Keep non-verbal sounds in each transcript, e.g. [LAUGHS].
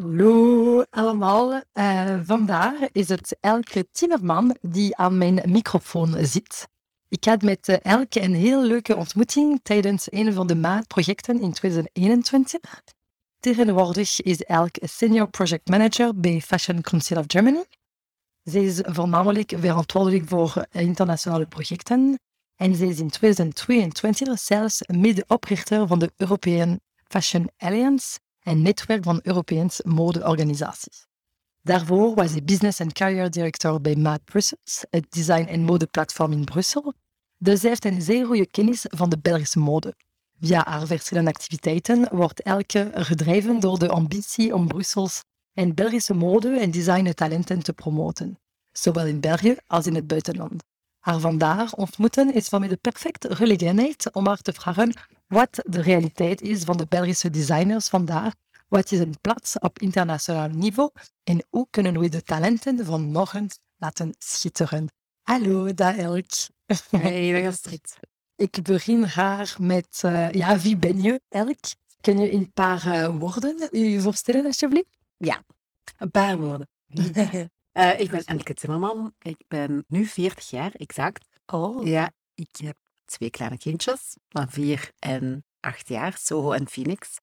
Hallo allemaal. Uh, vandaag is het Elke Timmerman die aan mijn microfoon zit. Ik had met uh, Elke een heel leuke ontmoeting tijdens een van de maatprojecten in 2021. Tegenwoordig is Elke senior project manager bij Fashion Council of Germany. Zij is voornamelijk verantwoordelijk voor internationale projecten en zij is in 2022 zelfs medeoprichter van de European Fashion Alliance, een netwerk van Europese modeorganisaties. Daarvoor was hij business en career director bij Maat Brussels, het design- en modeplatform in Brussel. Dus hij heeft een zeer goede kennis van de Belgische mode. Via haar verschillende activiteiten wordt elke gedreven door de ambitie om Brussels en Belgische mode- en design-talenten te promoten, zowel in België als in het buitenland. Haar vandaag ontmoeten is voor mij de perfecte gelegenheid om haar te vragen wat de realiteit is van de Belgische designers vandaag wat is een plaats op internationaal niveau en hoe kunnen we de talenten van morgen laten schitteren? Hallo, daar Elk. Hey, dag [LAUGHS] Astrid. Ik begin graag met, uh, ja, wie ben je, Elk? Kun je in een paar uh, woorden je voorstellen, alsjeblieft? Ja, een paar woorden. uh, [LAUGHS] ik ben Elke Timmerman. Ik ben nu 40 jaar, exact. Oh. Ja, ik heb twee kleine kindjes van vier en acht jaar, Soho en Phoenix.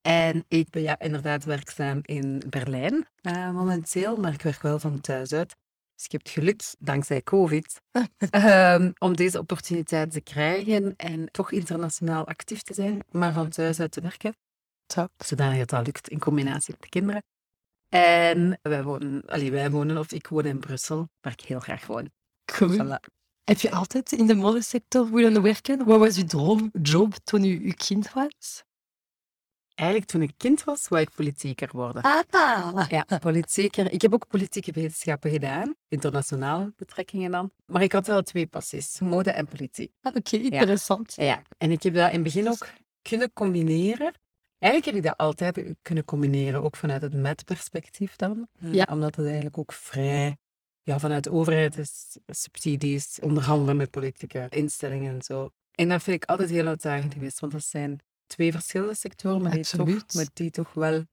En ik ben ja, inderdaad werkzaam in Berlijn uh, momenteel, maar ik werk wel van thuis uit. Dus ik heb het geluk, dankzij COVID, um, [LAUGHS] om deze opportuniteit te krijgen en toch internationaal actief te zijn, maar van thuis uit te werken. Top. Zodanig het al lukt in combinatie met de kinderen. En wij wonen, allee, wij wonen, of ik woon in Brussel, waar ik heel graag woon. Cool. Voilà. Heb je altijd in de modesector willen werken? Wat was je droomjob toen je, je kind was? Eigenlijk toen ik kind was, wou ik politieker worden. Ah. Ja, politieker. Ik heb ook politieke wetenschappen gedaan, internationale betrekkingen dan. Maar ik had wel twee passies, mode en politiek. Ah, Oké, okay, interessant. Ja. ja, en ik heb dat in het begin ook kunnen combineren. Eigenlijk heb ik dat altijd kunnen combineren, ook vanuit het met-perspectief dan. Ja. Omdat het eigenlijk ook vrij ja, vanuit de overheid is subsidies, onderhandelen met politieke instellingen en zo. En dat vind ik altijd heel uitdagend geweest, want dat zijn twee verschillende sectoren, maar die, toch, maar die toch wel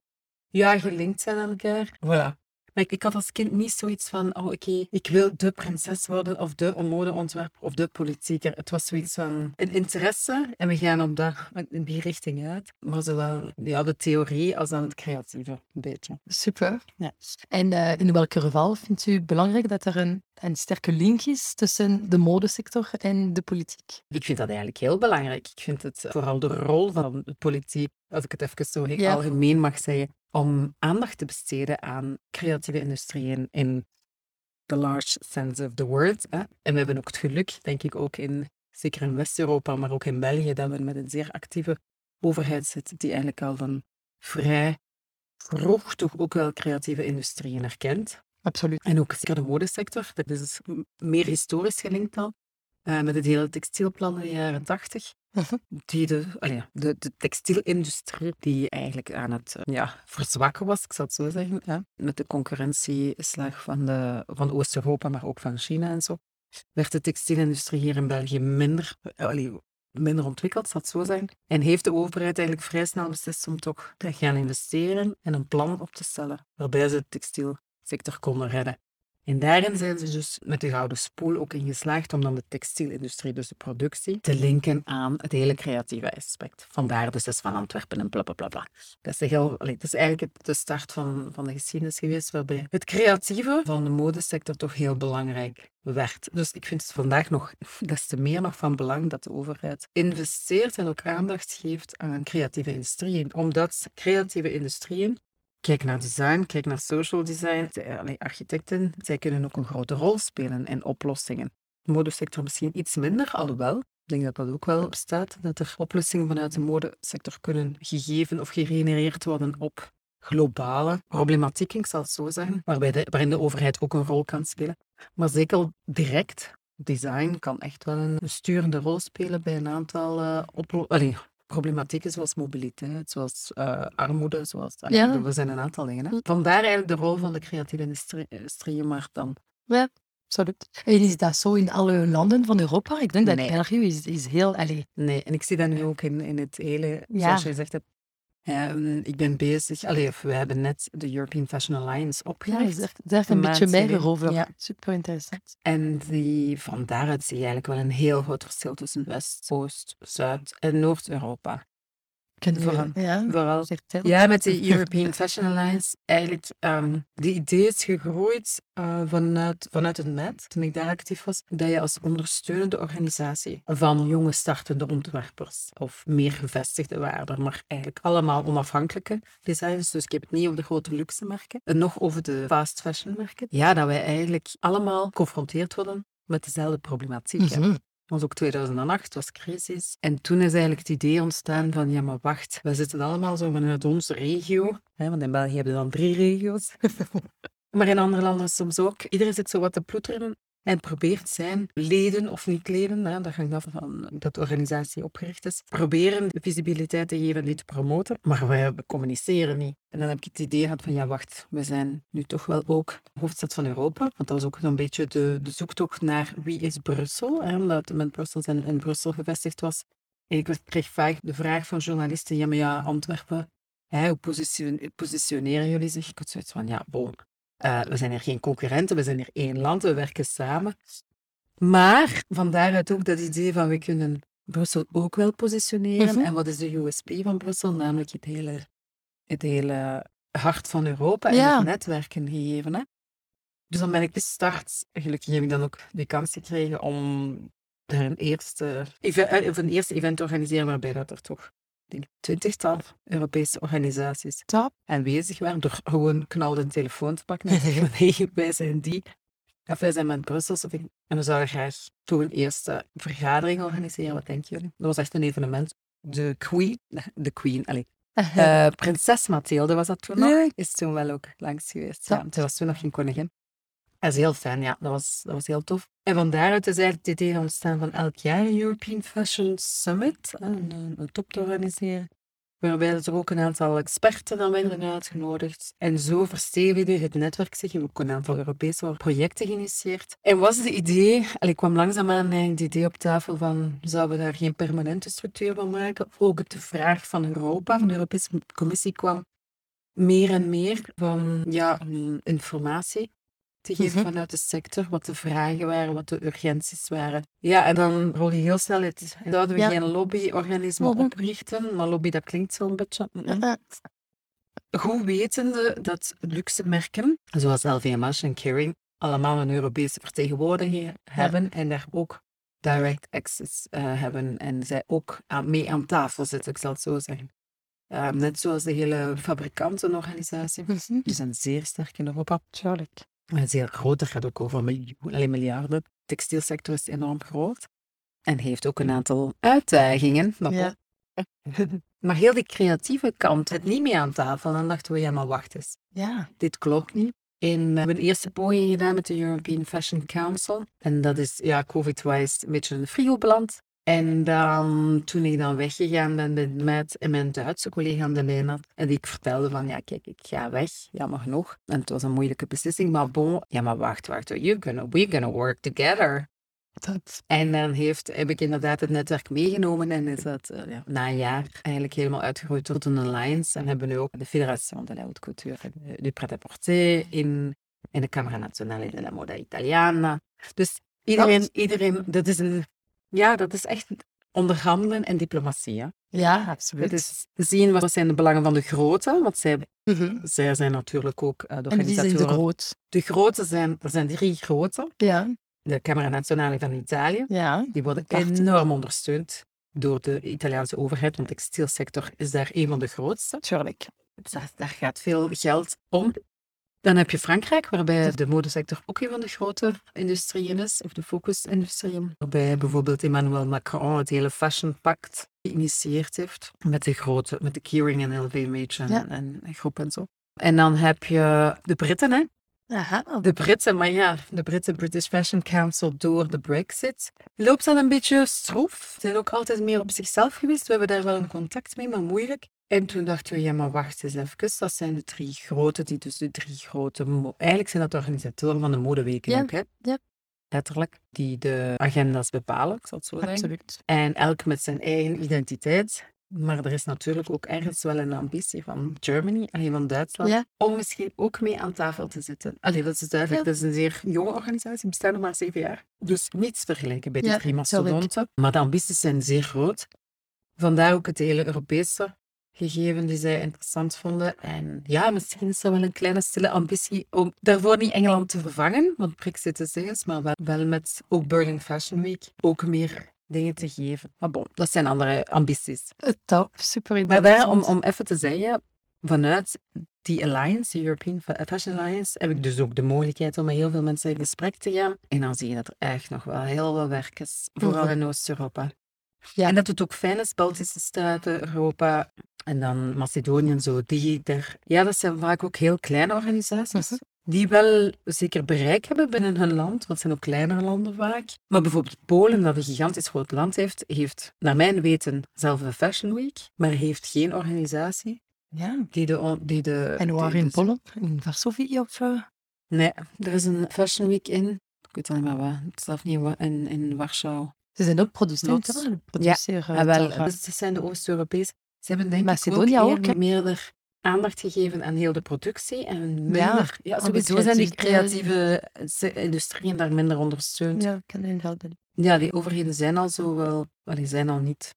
ja, gelinkt zijn aan elkaar. Voilà. Maar ik, ik, had als kind niet zoiets van, oh oké, ik wil de prinses worden of de modeontwerper of de politieker. Het was zoiets van een interesse en we gaan op dat, in die richting uit. Maar zowel ja, de theorie als dan het creatieve, een beetje. Super. Ja. En uh, in welke geval vindt u belangrijk dat er een, een sterke link is tussen de modesector en de politiek? Ik vind dat eigenlijk heel belangrijk. Ik vind het vooral de rol van de politiek, als ik het even zo heel Ja. algemeen mag zeggen, om aandacht te besteden aan creatieve industrieën in the large sense of the word. Hè. En we hebben ook het geluk, denk ik, ook in, zeker in West-Europa, maar ook in België, dat we met een zeer actieve overheid zitten, die eigenlijk al van vrij vroeg toch ook wel creatieve industrieën erkent. Absoluut. En ook zeker de modesector, dat is meer historisch gelinkt al, uh, met het hele textielplan in de jaren tachtig. Mhm. Die de, allee, de, de textielindustrie die eigenlijk aan het uh, ja, verzwakken was, ik zal het zo zeggen, ja, met de concurrentieslag van, de, van Oost-Europa, maar ook van China en zo, werd de textielindustrie hier in België minder, allee, minder ontwikkeld, zal het zo zijn. En heeft de overheid eigenlijk vrij snel beslist om toch te gaan investeren en een plan op te stellen waarbij ze de textielsector konden redden. En daarin zijn ze dus met de gouden spoel ook in geslaagd om dan de textielindustrie, dus de productie, te linken aan het hele creatieve aspect. Vandaar dus is van Antwerpen en bla bla bla. Dat, is dat is eigenlijk de start van, van de geschiedenis geweest, waarbij het creatieve van de modesector toch heel belangrijk werd. Dus ik vind het vandaag nog [LAUGHS] des te meer nog van belang dat de overheid investeert en ook aandacht geeft aan creatieve industrieën. Omdat creatieve industrieën Kijk naar design, kijk naar social design. Architecten, zij kunnen ook een grote rol spelen in oplossingen. De modesector misschien iets minder, alhoewel. Ik denk dat dat ook wel bestaat, dat er oplossingen vanuit de modesector kunnen gegeven of gegenereerd worden op globale problematieken, ik zal het zo zeggen, waarbij de, waarin de overheid ook een rol kan spelen. Maar zeker direct, design kan echt wel een sturende rol spelen bij een aantal uh, oplossingen problematieken zoals mobiliteit, zoals uh, armoede, zoals... Ja. Er zijn een aantal dingen. Hè? Vandaar eigenlijk de rol van de creatieve industrie, industrie maar dan... Ja, absoluut. En is dat zo in alle landen van Europa? Ik denk dat. België is, is heel... Allez. Nee, en ik zie dat nu ook in, in het hele... Ja. Zoals je zegt, Ehm, ik ben bezig, allee, of we hebben net de European Fashion Alliance opgericht. Ja, daar een beetje meer over. Ja. Super interessant. En die, van daaruit zie je eigenlijk wel een heel groot verschil tussen West, Oost, Zuid en Noord-Europa. Vooral, ja, vooral. Ja, met de European Fashion Alliance. Eigenlijk, um, de idee is gegroeid uh, vanuit, vanuit het MET, toen ik daar actief was, dat je als ondersteunende organisatie van jonge startende ontwerpers of meer gevestigde waarden, maar eigenlijk allemaal onafhankelijke designers, dus ik heb het niet over de grote luxe merken, en nog over de fast fashion merken, ja, dat wij eigenlijk allemaal geconfronteerd worden met dezelfde problematiek. Mm was ook 2008, was crisis. En toen is eigenlijk het idee ontstaan van, ja maar wacht, we zitten allemaal zo vanuit onze regio. Hè, want in België hebben we dan drie regio's. [LAUGHS] maar in andere landen soms ook. Iedereen zit zo wat te ploeteren en probeert zijn leden of niet leden, hè, dat hangt af van dat de organisatie opgericht is, proberen de visibiliteit te geven, die te promoten, maar wij communiceren niet. En dan heb ik het idee gehad van, ja wacht, we zijn nu toch wel ook hoofdstad van Europa, want dat was ook een beetje de, de zoektocht naar wie is Brussel, hè, omdat met Brussel in, in Brussel gevestigd was. En ik kreeg vaak de vraag van journalisten, ja maar ja, Antwerpen, hè, hoe positioneren jullie zich? Ik had zoiets van, ja, bon, uh, we zijn hier geen concurrenten, we zijn hier één land, we werken samen. Maar van daaruit ook dat idee van we kunnen Brussel ook wel positioneren. Mhm. En wat is de USP van Brussel? Namelijk het hele, het hele hart van Europa en het netwerken gegeven. Hè? Dus dan ben ik gestart. Gelukkig heb ik dan ook de kans gekregen om daar een eerste, event, of een eerste event te organiseren waarbij dat er toch denk twintigtal Europese organisaties Top. aanwezig waren door gewoon knal de telefoon te pakken en te zeggen, [LAUGHS] wij zijn die. Of wij zijn met Brussel. en we zouden graag toch een eerste vergadering organiseren. Wat denken jullie? Dat was echt een evenement. De Queen, [LAUGHS] de Queen, allez, uh, [LAUGHS] prinses Mathilde was dat toen nog. Is toen wel ook langs geweest. Ja, ze was toen nog geen koningin. Dat is heel fijn, ja. Dat was, dat was heel tof. En van daaruit is eigenlijk het idee ontstaan van elk jaar een European Fashion Summit, een, een top te organiseren. Waarbij er ook een aantal experten dan werden uitgenodigd. En zo verstevigde het netwerk zich. Ook een aantal Europese projecten geïnitieerd. En was het idee, en ik kwam langzaamaan het idee op tafel van, zouden we daar geen permanente structuur van maken? Ook de vraag van Europa, van de Europese Commissie kwam meer en meer van ja, informatie te geven mhm. vanuit de sector, wat de vragen waren, wat de urgenties waren. Ja, en dan rol je heel snel uit. Zouden we geen lobbyorganisme mhm. oprichten? Maar lobby, dat klinkt zo'n beetje... Mm. Goed wetende dat luxe merken, zoals LVMH en Kering, allemaal een Europese vertegenwoordiger hebben en daar ook direct access uh, hebben en zij ook aan, mee aan tafel zitten, ik zal het zo zeggen. Uh, net zoals de hele fabrikantenorganisatie. Mhm. Die zijn zeer sterk in Europa. Tuurlijk. Het is heel groot, het gaat ook over miljoen, miljarden. De textielsector is enorm groot en heeft ook een aantal uitdagingen. Maar, ja. [LAUGHS] maar heel die creatieve kant, het niet meer aan tafel. Dan dachten we, ja, maar wacht eens. Ja. Dit klopt niet. En we hebben een eerste poging gedaan met de European Fashion Council. En dat is, ja, covid-wise een beetje in de frigo beland. En dan, toen ik dan weggegaan ben met, mijn Duitse collega aan de had, en die ik vertelde van, ja kijk, ik ga weg, jammer genoeg. En het was een moeilijke beslissing, maar bon, ja maar wacht, wacht, you're gonna, we're gonna work together. Dat. En dan heeft, heb ik inderdaad het netwerk meegenomen en is dat uh, ja, na een jaar eigenlijk helemaal uitgegroeid tot een alliance. En hebben we nu ook de Fédération de la Haute Couture du Pret-à-Porter in, in de Camera Nazionale della Moda Italiana. Dus iedereen, iedereen, dat is een, ja, dat is echt onderhandelen en diplomatie. Hè? Ja, absoluut. Het is zien wat zijn de belangen van de grote, want zij, mm -hmm. zij zijn natuurlijk ook uh, de organisatoren. En wie zijn de groot? De grote zijn, er zijn drie grote. Ja. De Camera Nazionale van Italië. Ja. Die worden enorm ondersteund door de Italiaanse overheid, want de textielsector is daar een van de grootste. Tuurlijk. Dus daar, daar gaat veel geld om. Dan heb je Frankrijk, waarbij de modesector ook een van de grote industrieën is, of de focusindustrieën. Waarbij bijvoorbeeld Emmanuel Macron het hele Fashion Pact geïnitieerd heeft, met de grote, met de Kering en LVMH en, Ja. en, en groep en zo. En dan heb je de Britten, hè. Aha. De Britten, maar ja, de Britten British Fashion Council door de Brexit loopt dat een beetje stroef. Ze zijn ook altijd meer op zichzelf geweest. We hebben daar wel een contact mee, maar moeilijk. En toen dachten we, ja, maar wacht eens even. Dat zijn de drie grote, die dus de drie grote... Eigenlijk zijn dat de organisatoren van de modeweken Ja, ook, hè? ja. Letterlijk. Die de agenda's bepalen, ik zal het zo zeggen. Absoluut. En elk met zijn eigen identiteit. Maar er is natuurlijk ook ergens wel een ambitie van Germany, allee, van Duitsland, Ja. om misschien ook mee aan tafel te zitten. Allee, dat is duidelijk. Ja. Dat is een zeer jonge organisatie, die bestaat nog maar zeven jaar. Dus niets vergeleken bij de Ja, drie mastodonten. Maar de ambities zijn zeer groot. Vandaar ook het hele Europese gegeven die zij interessant vonden. En ja, misschien is er wel een kleine stille ambitie om daarvoor niet Engeland te vervangen, want Brexit is eens, maar wel, wel met ook Berlin Fashion Week ook meer dingen te geven. Maar bon, dat zijn andere ambities. Top, super Maar daar, om, interessant. om even te zeggen, vanuit die Alliance, de European Fa- Fashion Alliance, heb ik dus ook de mogelijkheid om met heel veel mensen in gesprek te gaan. En dan zie je dat er echt nog wel heel veel werk is, vooral Mhm. in Oost-Europa. Ja. En dat het ook fijn is, Baltische staten, Europa en dan Macedonië en zo. Die er, ja, dat zijn vaak ook heel kleine organisaties. Mhm. Die wel zeker bereik hebben binnen hun land, want het zijn ook kleinere landen vaak. Maar bijvoorbeeld Polen, dat een gigantisch groot land heeft, heeft naar mijn weten zelf een Fashion Week, maar heeft geen organisatie Ja. die de... Die de En waar in dus- Polen? In Varsovie of... Nee, er is een Fashion Week in, ik weet al niet meer waar, het zelf niet in, in Warschau. Ze zijn ook producent, hè? Produceren Ah, wel, dus het zijn de Oost-Europees. Ze hebben denk ik ook, ook, meerder aandacht gegeven aan heel de productie en minder... Ja, Ja, sowieso zijn die creatieve industrieën daar minder ondersteund. Ja, kan inderdaad. Ja, die overheden zijn al zo wel... wel, die zijn al niet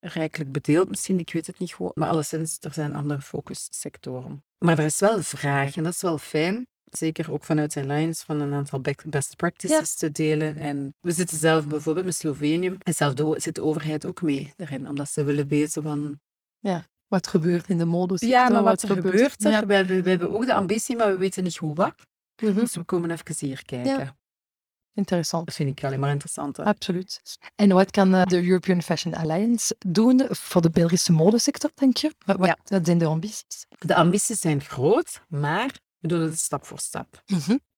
rijkelijk bedeeld misschien, ik weet het niet goed. Maar alleszins, er zijn andere focussectoren. Maar er is wel vraag en dat is wel fijn. Zeker ook vanuit zijn lines van een aantal be- best practices te delen. En we zitten zelf bijvoorbeeld met Slovenië. En zelf de, zit de overheid ook mee erin, omdat ze willen weten van... Wat gebeurt in de mode? Ja, maar wat, er gebeurt er? Ja. We, hebben, we hebben ook de ambitie, maar we weten niet hoe wat. Mhm. Dus we komen even hier kijken. Interessant. Dat vind ik alleen maar interessant. hè. Absoluut. En wat kan eh, de European Fashion Alliance doen voor de Belgische modesector, denk je? Wat, wat, Ja. wat zijn de ambities? De ambities zijn groot, maar we doen het stap voor stap.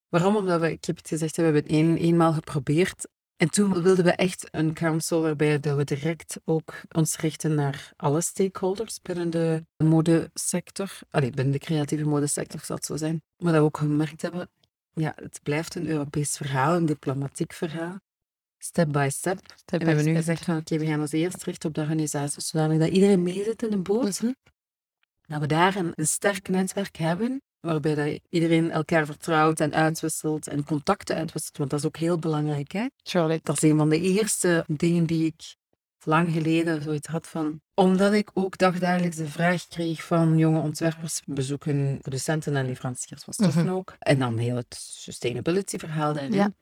Waarom? Omdat we, ik heb het gezegd, we hebben het een, eenmaal geprobeerd. En toen wilden we echt een council waarbij dat we direct ook ons richten naar alle stakeholders binnen de modesector. Allee, binnen de creatieve modesector zal het zo zijn. Maar dat we ook gemerkt hebben, ja, het blijft een Europees verhaal, een diplomatiek verhaal. Step by step. Step En we hebben nu gezegd van oké, we gaan ons eerst richten op de organisatie, zodanig dat iedereen meezit in de boot. Mhm. Dat we daar een, een sterk netwerk hebben, waarbij dat iedereen elkaar vertrouwt en uitwisselt en contacten uitwisselt, want dat is ook heel belangrijk. Hè? Tuurlijk. Dat is een van de eerste dingen die ik lang geleden zoiets had van... Omdat ik ook dagdagelijks de vraag kreeg van jonge ontwerpers, bezoeken producenten en leveranciers van stoffen Mhm. ook. En dan heel het sustainability verhaal daarin. Ja.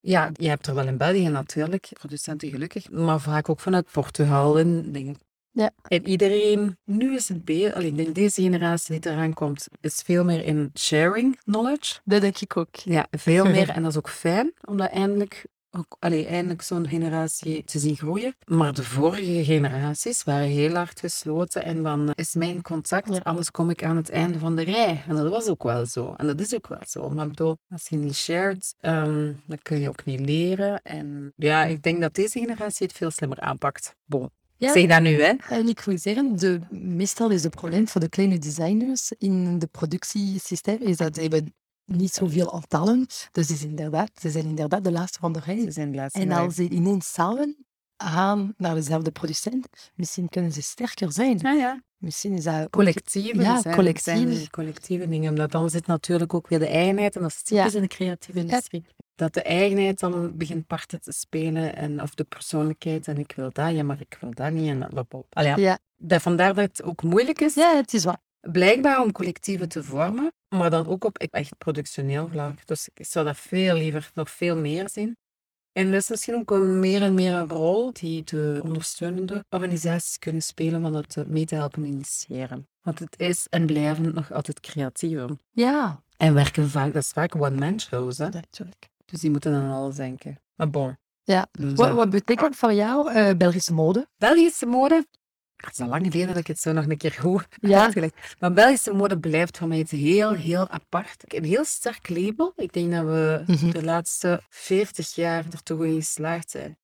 Ja, je hebt er wel in België natuurlijk, producenten gelukkig, maar vaak ook vanuit Portugal en dingen. Ja. En iedereen, nu is het beter, alleen in deze generatie die eraan komt, is veel meer in sharing knowledge. Dat denk ik ook. Ja, veel meer. [LAUGHS] En dat is ook fijn, om dat eindelijk, ook, allee, eindelijk zo'n generatie te zien groeien. Maar de vorige generaties waren heel hard gesloten en eh, is mijn contact, Ja. anders kom ik aan het einde van de rij. En dat was ook wel zo. En dat is ook wel zo. Maar bedoel, als je niet shared, ehm, dan kun je ook niet leren. En ja, ik denk dat deze generatie het veel slimmer aanpakt. Bon. Ja. Ik zeg dat nu, hè. En ik wil zeggen, de, meestal is het probleem voor de kleine designers in de productiesysteem is dat ze hebben niet zoveel aantallen. Dus is inderdaad, ze zijn inderdaad de laatste van de rij. Ze zijn de laatste En als ze ineens samen gaan naar dezelfde producent, misschien kunnen ze sterker zijn. Ja, ja. Misschien is dat Collectieve, Ja, zijn, zijn collectieve dingen. Omdat dan zit natuurlijk ook weer de eigenheid, en dat is typisch in de creatieve industrie, dat de eigenheid dan begint parten te spelen, en, of de persoonlijkheid, en ik wil dat, ja, maar ik wil dat niet, en dat, ja. Ja. Dat, vandaar dat het ook moeilijk is, ja, het is waar. blijkbaar om collectieven te vormen, maar dan ook op echt productioneel vlak. Dus ik zou dat veel liever, nog veel meer zien. En dat is misschien ook een meer en meer een rol die de ondersteunende organisaties kunnen spelen van het eh, mee te helpen initiëren. Want het is en blijven nog altijd creatieven. Ja, En werken vaak, dat is vaak one-man shows, hè. natuurlijk. Dus die moeten aan alles denken. Maar bon. Ja. Dus, Wat, wat betekent voor jou eh, Belgische mode? Belgische mode. Het is al lang geleden dat ik het zo nog een keer hoor. Ja. uitgelegd. Maar Belgische mode blijft voor mij iets heel, heel apart. Een heel sterk label. Ik denk dat we Mhm. de laatste 40 jaar er toch in geslaagd zijn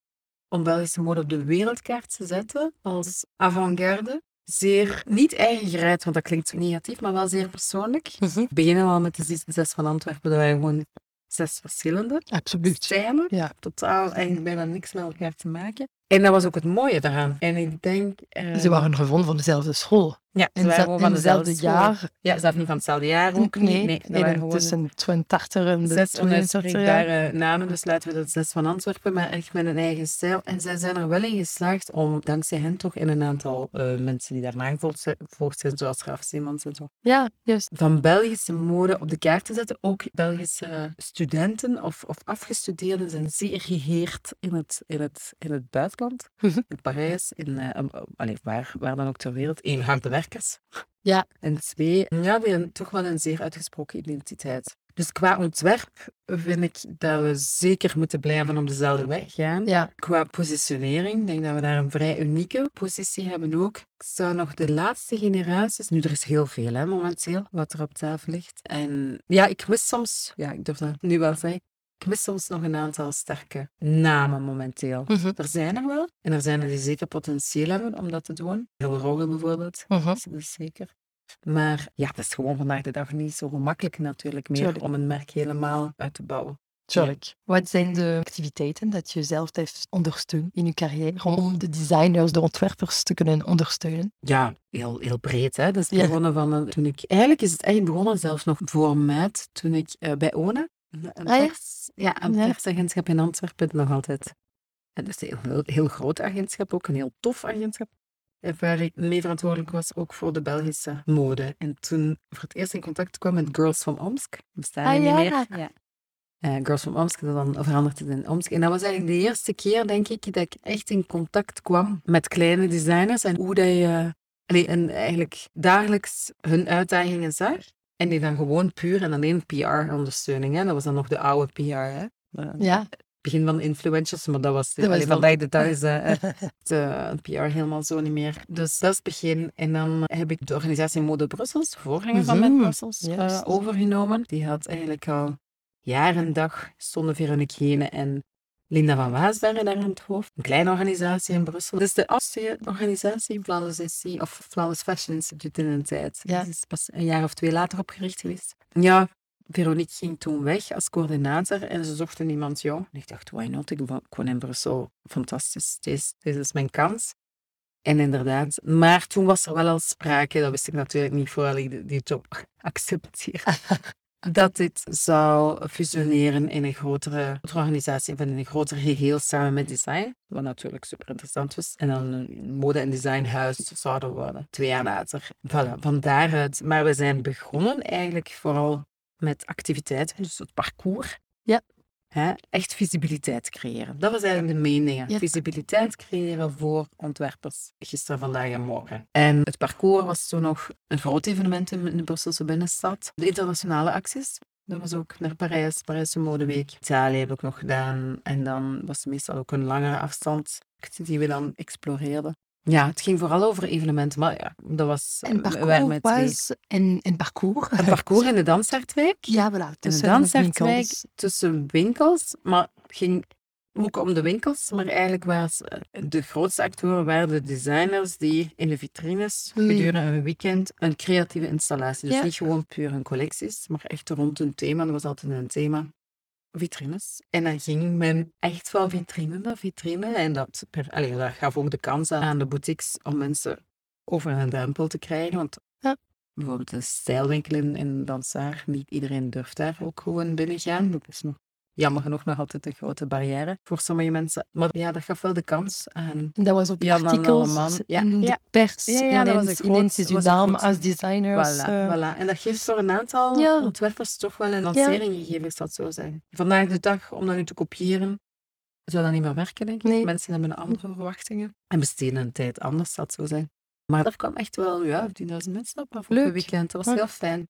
om Belgische mode op de wereldkaart te zetten als avant-garde. Zeer, niet eigen gereid, want dat klinkt zo negatief, maar wel zeer persoonlijk. We beginnen al met de zes- zes van Antwerpen, dat wij gewoon zes verschillende Absoluut. stijlen. Ja. Totaal eigenlijk bijna niks met elkaar te maken. En dat was ook het mooie daaraan. En ik denk... eh, Ze waren gevonden van dezelfde school. Ja, ze En waren ze- gewoon van hetzelfde jaar. Ja, zelfs niet van hetzelfde jaar ook niet. Nee, Nee, nee, tussen 82 en de zes 72 jaar. onuitspreekbare namen, dus laten we dat zes van Antwerpen, maar echt met een eigen stijl. En zij zijn er wel in geslaagd om, dankzij hen toch, in een aantal eh, mensen die daarna gevolgd zijn, zoals Raf Simons en zo, Ja, juist. van Belgische mode op de kaart te zetten. Ook Belgische studenten of, of afgestudeerden zijn zeer geheerd in het, in het, in het buitenland. Mhm. In Parijs, in, eh, um, allee, waar, waar dan ook ter wereld. Eén, harde werkers. Ja. En twee, ja, die hebben toch wel een zeer uitgesproken identiteit. Dus qua ontwerp vind ik dat we zeker moeten blijven op dezelfde weg gaan. Ja, Qua positionering denk dat we daar een vrij unieke positie hebben ook. Ik zou nog de laatste generaties, nu er is heel veel hè, momenteel, wat er op tafel ligt. En ja, ik mis soms, ja, ik durf dat nu wel zeggen, ik mis soms nog een aantal sterke namen momenteel. Mhm. Er zijn er wel. En er zijn er die zeker potentieel hebben om dat te doen. Heel Rogel bijvoorbeeld, Mhm. dat is zeker. Maar ja, het is gewoon vandaag de dag niet zo gemakkelijk natuurlijk meer Tuurlijk. om een merk helemaal uit te bouwen. Tuurlijk. Wat zijn de activiteiten dat je zelf heeft ondersteund in je carrière om de designers, de ontwerpers te kunnen ondersteunen? Ja, heel, heel breed. Hè? Dat is Ja. begonnen van een- toen ik... Eigenlijk is het echt begonnen zelfs nog voor mij, toen ik eh, bij ONA, een, Ah, ja? een Ja. in Antwerpen, nog altijd. En dat is een heel, groot agentschap, ook een heel tof agentschap. eh, Waar ik mee verantwoordelijk was ook voor de Belgische mode. En toen voor het eerst in contact kwam met Girls from Omsk. Bestaan Ah, niet ja. meer. Ja. Eh, Girls from Omsk, dat dan veranderd het in Omsk. En dat was eigenlijk de eerste keer, denk ik, dat ik echt in contact kwam met kleine designers. En hoe dat je allee, en eigenlijk dagelijks hun uitdagingen zag. En die dan gewoon puur en alleen PR-ondersteuning. Dat was dan nog de oude PR. Hè. Eh, Ja. Begin van influencers, maar dat was, Dat was vandaag de dag is eh, eh, [LAUGHS] de PR helemaal zo niet meer. Dus dat is het begin. En dan heb ik de organisatie Mode Brussels, de voorganger van Met Mhm, Brussels, overgenomen. Die had eigenlijk al jaar en dag stonden Veronique Gene en Linda van Waasbergen daar aan het hoofd. Een kleine organisatie in Brussel. Dat is de oudste organisatie, Vlaanders SC, of Vlaanders Fashion Institute in een tijd. Ja. Dat is pas een jaar of twee later opgericht geweest. Ja, Veronique ging toen weg als coördinator en ze zochten iemand jong. En ik dacht, why not? Ik wo- ik woon in Brussel. Fantastisch. Deze, deze is mijn kans. En inderdaad, maar toen was er wel al sprake, dat wist ik natuurlijk niet voordat ik die job accepteerde, [LAUGHS] dat dit zou fusioneren in een grotere, organisatie, in een groter geheel samen met design, wat natuurlijk super interessant was. En dan een mode- en designhuis zouden worden, twee jaar later. Voilà, van daaruit. Maar we zijn begonnen eigenlijk vooral met activiteiten, dus het parcours. Ja. Hè, echt visibiliteit creëren. Dat was eigenlijk de. Ja. Visibiliteit creëren voor ontwerpers. Gisteren, vandaag en morgen. En het parcours was toen nog een groot evenement in de Brusselse binnenstad. De internationale acties. Dat was ook naar Parijs, Parijse Modeweek. Italië heb ik nog gedaan. En dan was het meestal ook een langere afstand die we dan exploreerden. Ja, het ging vooral over evenementen, maar ja, dat was... En met parcours twee. was en, en parcours. Een parcours in de Dansaartwijk. Ja, voilà. In de tussen Dansaartwijk winkels. tussen winkels, maar het ging ook om de winkels, maar eigenlijk waren de grootste actoren waren de designers die in de vitrines gedurende een weekend een creatieve installatie, dus Ja. niet gewoon puur een collecties, maar echt rond een thema. Er was altijd een thema. Vitrines. En dan ging men echt van vitrine naar vitrine. En dat, per, gaf ook de kans aan de boutiques om mensen over een drempel te krijgen. Want Ja. bijvoorbeeld een stijlwinkel in, in Dansaar, niet iedereen durft daar ook gewoon binnen gaan. Dat is nog jammer genoeg nog altijd een grote barrière voor sommige mensen. Maar ja, dat gaf wel de kans aan... En dat was op Ja, dan artikels. Ja, in de pers. Ja, ja, dat was een groot- uw naam als designer. Voilà, eh, voilà. En dat geeft voor een aantal ontwerpers toch wel een lancering gegeven, is dat zo zijn. Vandaag de dag, om dat nu te kopiëren, zou dat niet meer werken, denk ik. Nee. Mensen hebben andere verwachtingen en besteden een tijd anders, dat zo zijn. Maar er kwam echt wel ja, 10.000 mensen op af op Leuk. een weekend. Dat was heel fijn.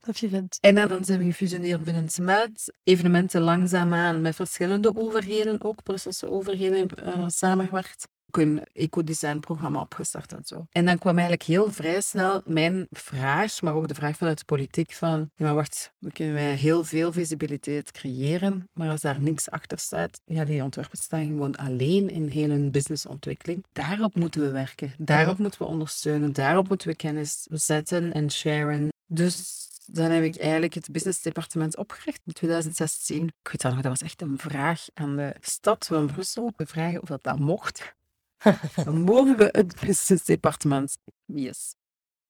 Dat je vindt. En dan zijn we gefusioneerd binnen SMET. Evenementen langzaamaan met verschillende overheden, ook Brusselse overheden, eh, samengewerkt. Ook een ecodesign-programma opgestart en zo. En dan kwam eigenlijk heel vrij snel mijn vraag, maar ook de vraag vanuit de politiek van, ja maar wacht, we kunnen wij heel veel visibiliteit creëren, maar als daar niks achter staat, ja, die ontwerpers staan gewoon alleen in heel hun businessontwikkeling. Daarop moeten we werken, daarop moeten we ondersteunen, daarop moeten we kennis zetten en sharen. Dus dan heb ik eigenlijk het businessdepartement opgericht in 2016. Ik weet dat nog, dat was echt een vraag aan de stad van Brussel. We vragen of dat, dat mocht. [LAUGHS] Dan mogen we het businessdepartement. Yes.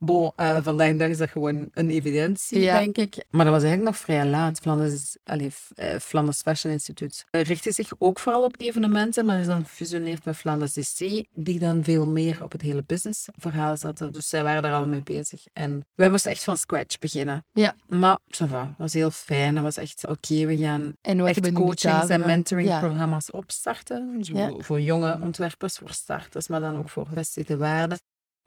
Bon, eh, vandaag dag is dat gewoon een evidentie, Ja. denk ik. Maar dat was eigenlijk nog vrij laat. Flanders, F- eh, Flanders Fashion Institute eh, richtte zich ook vooral op evenementen, maar is dan gefusioneerd met Flanders DC, die dan veel meer op het hele businessverhaal zaten. Dus zij waren daar al mee bezig. En wij moesten echt van scratch beginnen. Ja. Maar ça va, dat was heel fijn. Dat was echt, oké, we gaan En echt coachings en mentoringprogramma's opstarten. Ja. Voor jonge ontwerpers, voor starters, maar dan ook voor gevestigde waarden.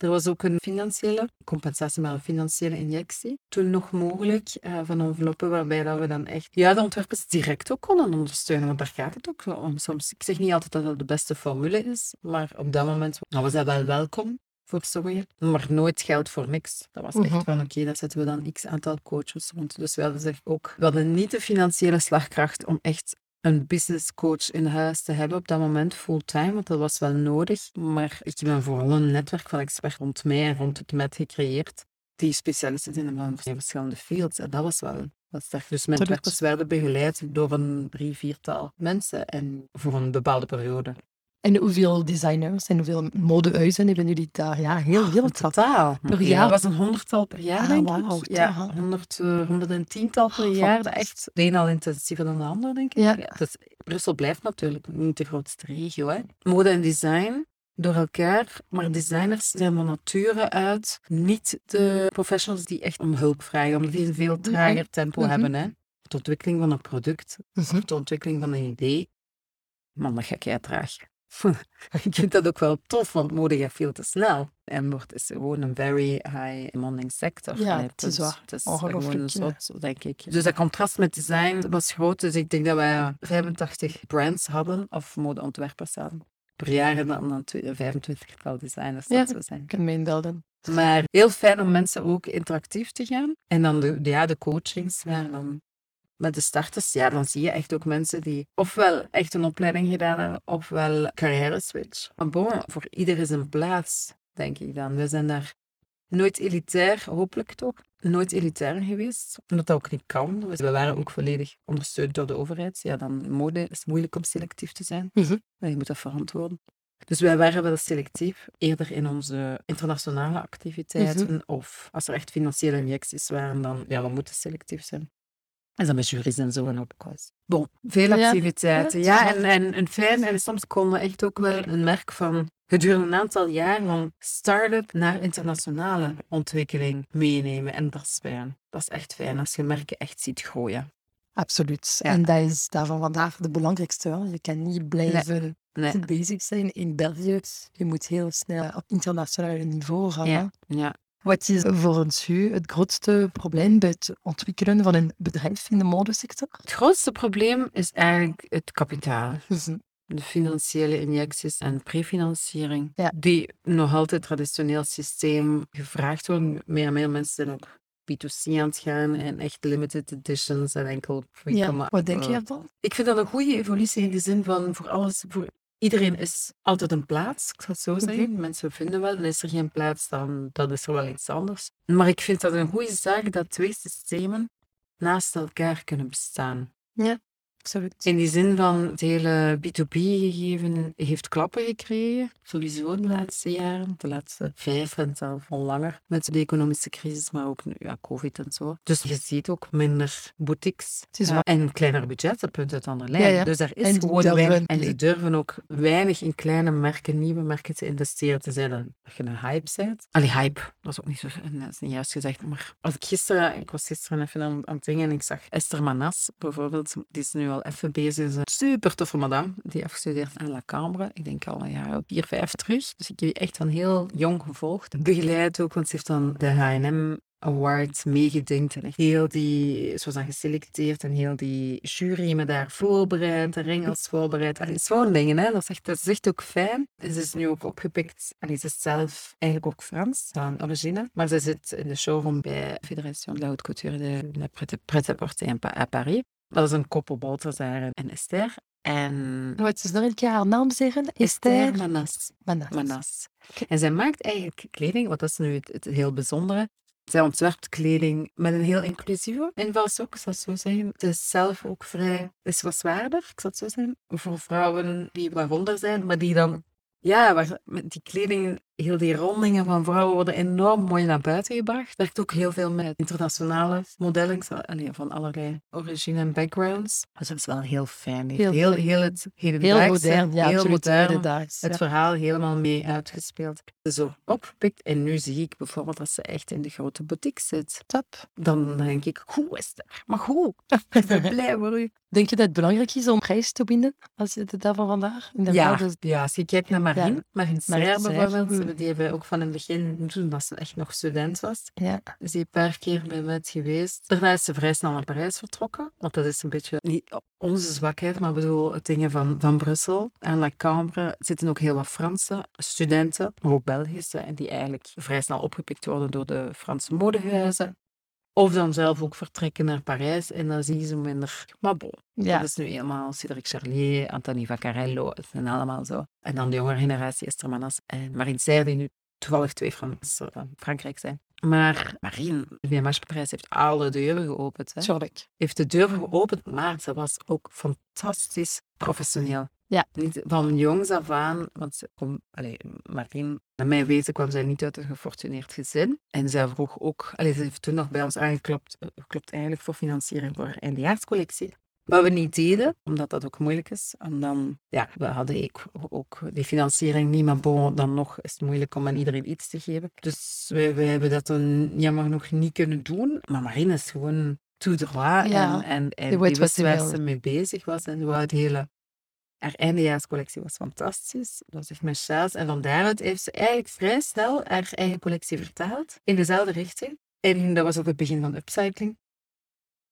Er was ook een financiële compensatie, maar een financiële injectie. Toen nog mogelijk eh, van enveloppen waarbij dat we dan echt ja, de ontwerpers direct ook konden ondersteunen. Want daar gaat het ook wel om. Soms, ik zeg niet altijd dat dat de beste formule is, maar op dat moment was dat wel welkom voor sommigen. Maar nooit geld voor niks. Dat was echt Mhm. van oké, daar zetten we dan x aantal coaches rond. Dus we hadden zeg ook, we hadden niet de financiële slagkracht om echt een business coach in huis te hebben op dat moment fulltime, want dat was wel nodig. Maar ik heb vooral een netwerk van experts rond mij en rond het MET gecreëerd, die specialisten zijn in verschillende fields. En dat was wel wat sterk. Dus mijn ontwerpers werden begeleid door een drie, viertal mensen en voor een bepaalde periode. En hoeveel designers en hoeveel modehuizen hebben jullie daar? Ja, heel veel. In totaal. Per Ja, jaar? dat was een honderdtal per jaar, Ah, denk ik. Ja, honderd, eh, honderd en tiental per jaar. Dat echt de een al intensiever dan de ander, denk ik. Ja. Dus Brussel blijft natuurlijk niet de grootste regio. Hè. Mode en design door elkaar, maar designers zijn van nature uit niet de professionals die echt om hulp vragen, omdat die een veel trager tempo Mhm. hebben. Hè. De ontwikkeling van een product, Mhm. de ontwikkeling van een idee, man, dat ga jij traag. [LAUGHS] ik vind dat ook wel tof, want mode gaat veel te snel. En wordt is gewoon een very high demanding sector. Ja, Allee, het is waar. Het is Ongelooflijk, gewoon ja. zot, denk ik. Dus dat contrast met design was groot. Dus ik denk dat wij 85 brands hadden, of modeontwerpers hadden. Per jaar en dan, dan 25 tal designers, Ja. dat zijn. Ik kan me inbeelden. Maar heel fijn om mensen ook interactief te gaan. En dan de, ja, de coachings, ja, dan met de starters, ja, dan zie je echt ook mensen die ofwel echt een opleiding gedaan hebben, ofwel carrière switch. Maar bon, voor ieder is een plaats, denk ik dan. We zijn daar nooit elitair, hopelijk toch, nooit elitair geweest. Omdat dat ook niet kan. Dus we waren ook volledig ondersteund door de overheid. Ja, dan mode is moeilijk om selectief te zijn. Mhm. Je moet dat verantwoorden. Dus wij waren wel selectief, eerder in onze internationale activiteiten. Of als er echt financiële injecties waren, dan ja, we moeten selectief zijn. En dan met juries en zo en op koers. Bon, veel activiteiten. ja, en, en, en fijn. En soms konden we echt ook wel een merk van gedurende een aantal jaar van start-up naar internationale ontwikkeling meenemen. En dat is fijn. Dat is echt fijn als je merken echt ziet groeien. Absoluut. Ja. En dat is daarvan vandaag de belangrijkste. hè. Je kan niet blijven Nee. bezig zijn in België. Je moet heel snel op internationaal niveau gaan. ja. Wat is volgens u het grootste probleem bij het ontwikkelen van een bedrijf in de modesector? Het grootste probleem is eigenlijk het kapitaal. Mhm. de financiële injecties en prefinanciering, Ja. die nog altijd traditioneel systeem gevraagd worden. Meer en meer mensen zijn ook B2C aan het gaan en echt limited editions en enkel... Ja, wat denk je ervan? Ik vind dat een goede evolutie in de zin van voor alles, voor iedereen is altijd een plaats, ik zal het zo zeggen. Mensen vinden wel, en is er geen plaats, dan, dan is er wel iets anders. Maar ik vind dat een goede zaak dat twee systemen naast elkaar kunnen bestaan. Ja, absoluut. In die zin van het hele B2B-gegeven heeft klappen gekregen. Sowieso de laatste jaren, de laatste vijf en zelfs al langer. Met de economische crisis, maar ook nu, ja, COVID en zo. Dus je ziet ook minder boutiques. Ja, waar. en kleiner budgetten, punt uit andere lijn. Ja, ja. Dus er is En die gewoon weinig. En ze durven ook weinig in kleine merken, nieuwe merken te investeren. Te zijn dat je een hype bent. Allee, hype, dat is ook niet zo, dat is niet juist gezegd. Maar als ik gisteren, ik was gisteren even aan, aan het dingen en ik zag Esther Manas bijvoorbeeld, die is nu al even bezig. Is super toffe madame, die afgestudeerd aan La Cambre. Ik denk al een jaar vier, vijf terug. Dus ik heb die echt van heel jong gevolgd. Begeleid ook, want ze heeft dan de H&M Award meegedinkt en heel die, ze was dan geselecteerd en heel die jury me daar voorbereid, de ringels voorbereid. Allee, zo'n dingen, hè. Dat is, echt, dat ook fijn. En ze is nu ook opgepikt, en ze is zelf eigenlijk ook Frans, van origine, maar ze zit in de showroom bij Fédération de la Haute Couture de la Prêt- Prêt-à-Porter à Paris. Dat is een koppel Balthazar en Esther. En Wat is nog een keer haar naam zeggen? Esther Manas. Manas. Manas. En zij maakt eigenlijk kleding, wat dat is nu het, het heel bijzondere. Zij ontwerpt kleding met een heel inclusieve invalshoek, ik zal het zo zeggen. Het is zelf ook vrij, het is wat zwaarder, ik zal het zo zeggen, voor vrouwen die waaronder zijn, maar die dan, ja, waar, met die kleding, heel die rondingen van vrouwen worden enorm mooi naar buiten gebracht. Werkt ook heel veel met internationale modellen, van allerlei origine en backgrounds. Dus dat is wel heel fijn. Heel Heel, heel, het Heel modern, ja, heel modern het verhaal helemaal mee uitgespeeld. Zo opgepikt. En nu zie ik bijvoorbeeld dat ze echt in de grote boutique zit. Top. Dan denk ik, hoe is het? Maar hoe? [LAUGHS] Ik ben blij voor u. Denk je dat het belangrijk is om prijs te binden als je de dag van vandaag? Ja, dus- ja, als je kijkt naar Marien, Ja. Serre, bijvoorbeeld, die hebben ook van het begin, toen ze echt nog student was, ja. is die een paar keer bij mij geweest. Daarna is ze vrij snel naar Parijs vertrokken, want dat is een beetje niet onze zwakheid, maar bedoel, het dingen van, van Brussel. En La Cambre zitten ook heel wat Franse studenten, maar ook Belgische, en die eigenlijk vrij snel opgepikt worden door de Franse modehuizen. Of dan zelf ook vertrekken naar Parijs en dan zie je ze minder. Maar bon, Ja. dat is nu helemaal Cédric Charlier, Anthony Vaccarello, het zijn allemaal zo. En dan de jongere generatie, Esther Manas en Marine Serre, die nu toevallig twee Fransen van Frankrijk zijn. Maar Marine, de VMH-prijs heeft alle deuren geopend. Hè. Tuurlijk. Heeft de deuren geopend, maar ze was ook fantastisch professioneel. Ja. Niet van jongs af aan, want ze kom, Marien, naar mijn weten kwam zij niet uit een gefortuneerd gezin. En zij vroeg ook, allee, ze heeft toen nog bij ons aangeklopt, eh, geklopt eigenlijk voor financiering voor eindejaarscollectie. Wat we niet deden, omdat dat ook moeilijk is. En dan, ja, we hadden ook, ook die financiering niet, maar bon, dan nog is het moeilijk om aan iedereen iets te geven. Dus wij, wij hebben dat dan jammer nog niet kunnen doen. Maar Marine is gewoon tout droit Ja, en, en, en die wist waar ze mee bezig was. En wou het hele... Haar eindejaarscollectie was fantastisch. Dat was echt Charles. En van daaruit heeft ze eigenlijk vrij snel haar eigen collectie vertaald. In dezelfde richting. En dat was ook het begin van upcycling.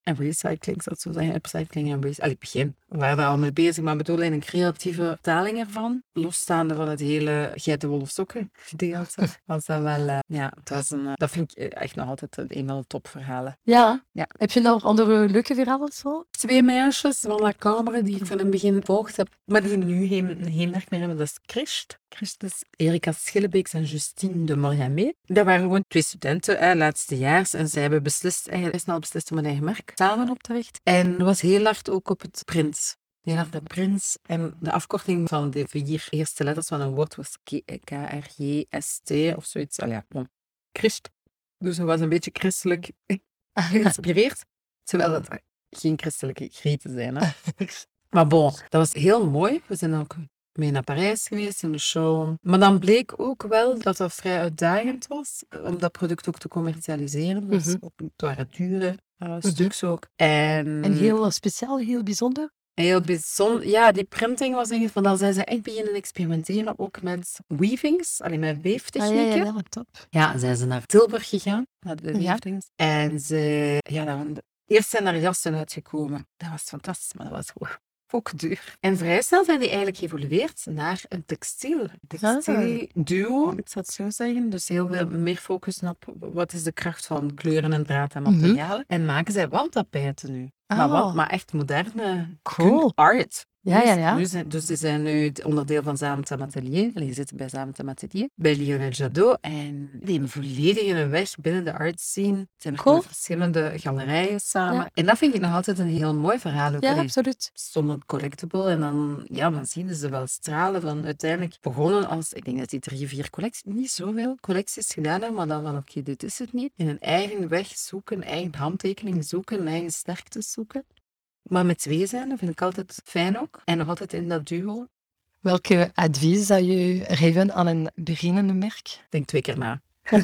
En recycling, ik het zo zeggen. Upcycling en recycling. Allee, begin. We waren daar al mee bezig, maar bedoel in een creatieve vertaling ervan. Losstaande van het hele geitenwolle sokken gedeelte. [LAUGHS] Was dat wel... eh, ja, het was een, eh, dat vind ik eh, echt nog altijd een van de topverhalen. Ja. Ja. Heb je nog andere leuke verhalen zo? Twee meisjes van La Cambre die ik van het begin gevolgd heb, maar die nu geen, geen meer hebben, dat is Christ. Christ is Erika Schillebeeks en Justine de Moriamé. Dat waren gewoon twee studenten, hè, laatstejaars, en zij hebben beslist, eigenlijk snel beslist om een eigen merk samen op te richten. En was heel hard ook op het prins. Heel hard de prins. En de afkorting van de vier eerste letters van een woord was K- K-R-J-S-T of zoiets. Allee, ja, bon. Christ. Dus dat was een beetje christelijk [LAUGHS] geïnspireerd. Terwijl dat geen christelijke grieten zijn. Hè? [LAUGHS] Maar bon, dat was heel mooi. We zijn ook mee naar Parijs geweest in de show. Maar dan bleek ook wel dat dat vrij uitdagend was om dat product ook te commercialiseren. Dus Mhm. ook, het waren dure uh, stuks ook. En, En heel speciaal, heel bijzonder. heel bijzonder. Ja, die printing was eigenlijk van, dan zijn ze echt beginnen experimenteren ook met weavings, alleen met Ah, weeftechnieken. ja, ja, ja, top. Ja, zijn ze naar Tilburg gegaan, naar de Ja. lichtings. En ze, ja, dan, eerst zijn er jassen uitgekomen. Dat was fantastisch, maar dat was gewoon En vrij snel zijn die eigenlijk geëvolueerd naar een textiel. Textiel duo, ik zou het zo zeggen. Dus heel veel meer focussen op wat is de kracht van kleuren en draad en Mhm. materialen. En maken zij wandtapijten nu. Maar, Ah. wat, maar echt moderne Cool. art. Ja, ja, Dus- ja. Nu zijn, dus die zijn nu het onderdeel van Zaventem Atelier. Die zitten bij Zaventem Atelier, bij Lionel Jadot. En die hebben volledig een weg binnen de art scene. Ze zijn Cool. verschillende galerijen samen. Ja. En dat vind ik nog altijd een heel mooi verhaal. Ook Ja, absoluut. zonder collectible. En dan, ja, dan zien ze wel stralen van uiteindelijk begonnen als, ik denk dat die drie, vier collecties, niet zoveel collecties gedaan hebben, maar dan van, oké, dit is het niet. In een eigen weg zoeken, eigen handtekening zoeken, eigen sterkte zoeken. Maar met twee zijn, dat vind ik altijd fijn ook. En nog altijd in dat duo. Welke advies zou je geven aan een beginnende merk? Denk twee keer na. [LAUGHS]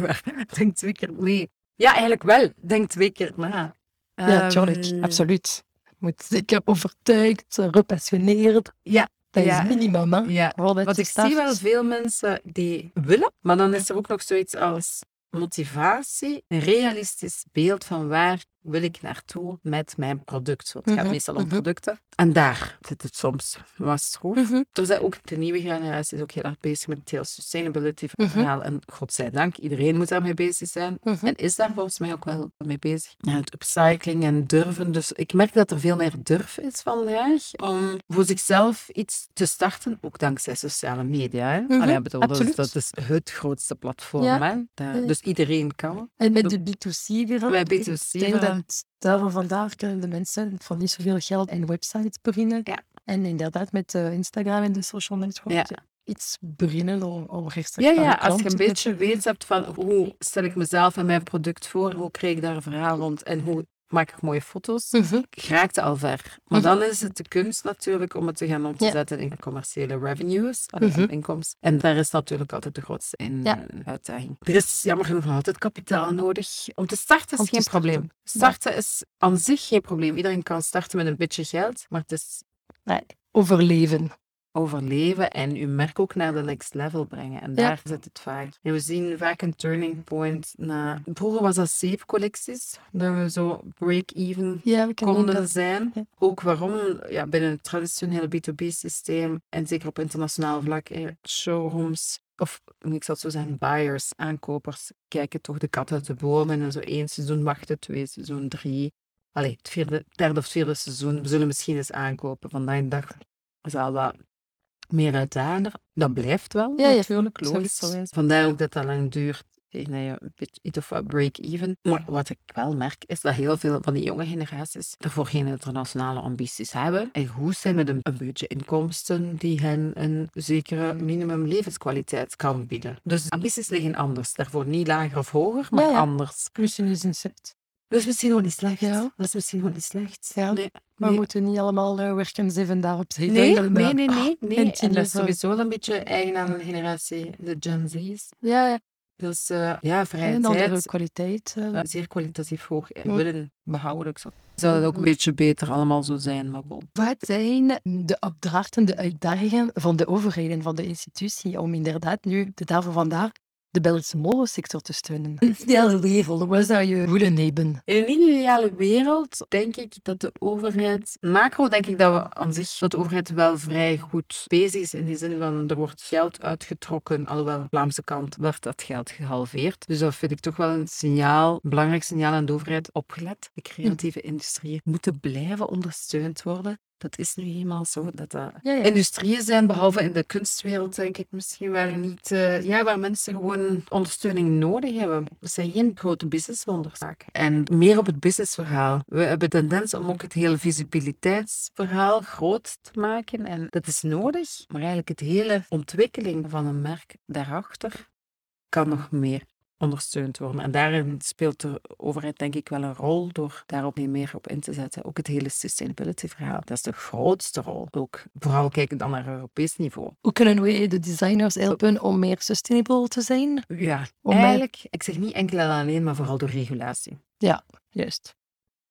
Waar. Denk twee keer, nee. Ja, eigenlijk wel. Denk twee keer na. ja, tuurlijk. Ehm, Absoluut. Moet zeker overtuigd, gepassioneerd. Ja, Dat Ja. is minimum, hè? ja. Je ik zie wel veel mensen die willen, maar dan is er ook nog zoiets als motivatie, een realistisch beeld van waar wil ik naartoe met mijn product. Want het gaat Mhm, meestal om mhm. producten. En daar zit het soms schroef. Mhm. Er zijn ook de nieuwe generatie is ook heel erg bezig met het hele sustainability verhaal. En godzijdank, iedereen moet daarmee bezig zijn. En is daar volgens mij ook wel mee bezig. Ja, het upcycling en durven. Dus ik merk dat er veel meer durf is vandaag om voor zichzelf iets te starten. Ook dankzij sociale media. Hè? Allee, bedoel, dat, is, absoluut. dat is het grootste platform. Ja. Hè? Daar-. Dus iedereen kan. En met de B2C-wereld. Bij Ik B2C denk verhaal. Daarvan vandaag kunnen de mensen voor niet zoveel geld een website beginnen. Ja. En inderdaad met eh, Instagram en de social networks Ja. iets beginnen om, om rechtstreeks Ja, ja, als je een beetje weet hebt van hoe stel ik mezelf en mijn product voor, hoe krijg ik daar een verhaal rond en hoe maak ik mooie foto's, Mhm. raakt al ver. Maar Mhm. dan is het de kunst natuurlijk om het te gaan om te Ja. zetten in commerciële revenues, Mhm. in inkomsten. En daar is natuurlijk altijd de grootste in, Ja. eh, uitdaging. Er is jammer genoeg altijd kapitaal nodig. Om te starten is Om geen starten. probleem. Starten is aan zich geen probleem. Iedereen kan starten met een beetje geld, maar het is Nee, overleven. Overleven en uw merk ook naar de next level brengen. En Ja. daar zit het vaak. En we zien vaak een turning point na... Vroeger was dat zeepcollecties, dat we zo break-even Ja, konden dat. zijn. Ja. Ook waarom ja, binnen het traditionele B2B-systeem en zeker op internationaal vlak, eh, showrooms of ik zal het zo zeggen, buyers, aankopers, kijken toch de kat uit de bomen en zo één seizoen wachten, twee seizoen, drie. Allee, het vierde, derde of vierde seizoen, we zullen misschien eens aankopen. Vandaag de dag is al wat meer uitdagender. Dat blijft wel, Ja, natuurlijk, logisch. Vandaar ook dat dat lang duurt. Tegen dat je een beetje iets of break-even. Maar wat ik wel merk, is dat heel veel van die jonge generaties ervoor geen internationale ambities hebben. En goed zijn met een, een beetje inkomsten die hen een zekere minimum levenskwaliteit kan bieden. Dus ambities liggen anders. Daarvoor niet lager of hoger, maar Ja, ja. anders. Plus een is een set. Dat is misschien wel niet slecht. Ja. Dat is misschien wel niet slecht. Ja. Nee, Maar we nee. moeten niet allemaal eh, werken zeven dagen op zeven. Nee, nee, nee, nee. nee. en dat is sowieso een beetje eigen aan de generatie, de Gen Z's. Ja, ja. Dus eh, ja, vrije En andere tijd, kwaliteit. eh, zeer kwalitatief hoog en willen behouden. Ik zou zou het ook een beetje beter allemaal zo zijn, maar bon. Wat zijn de opdrachten, de uitdagingen van de overheid en van de institutie om inderdaad nu de dag van vandaag de Belgische molensector te steunen? In de ideale wereld, wat zou je willen hebben? In een ideale wereld denk ik dat de overheid, macro denk ik dat we aan zich, dat de overheid wel vrij goed bezig is in die zin van er wordt geld uitgetrokken, alhoewel aan de Vlaamse kant werd dat geld gehalveerd. Dus dat vind ik toch wel een signaal, een belangrijk signaal aan de overheid. Opgelet, de creatieve industrieën moeten blijven ondersteund worden. Dat is nu eenmaal zo dat dat Ja, ja. industrieën zijn, behalve in de kunstwereld, denk ik misschien waar niet, eh, ja, waar mensen gewoon ondersteuning nodig hebben. We zijn geen grote businesswonders vaak. En meer op het businessverhaal. We hebben de tendens om ook het hele visibiliteitsverhaal groot te maken. En dat is nodig, maar eigenlijk het hele ontwikkeling van een merk daarachter kan nog meer ondersteund worden. En daarin speelt de overheid denk ik wel een rol door daarop meer op in te zetten. Ook het hele sustainability verhaal. Dat is de grootste rol. Ook vooral kijken dan naar Europees niveau. Hoe kunnen we de designers helpen om meer sustainable te zijn? Ja, Om eigenlijk, ik zeg niet enkel en alleen, maar vooral door regulatie. Juist.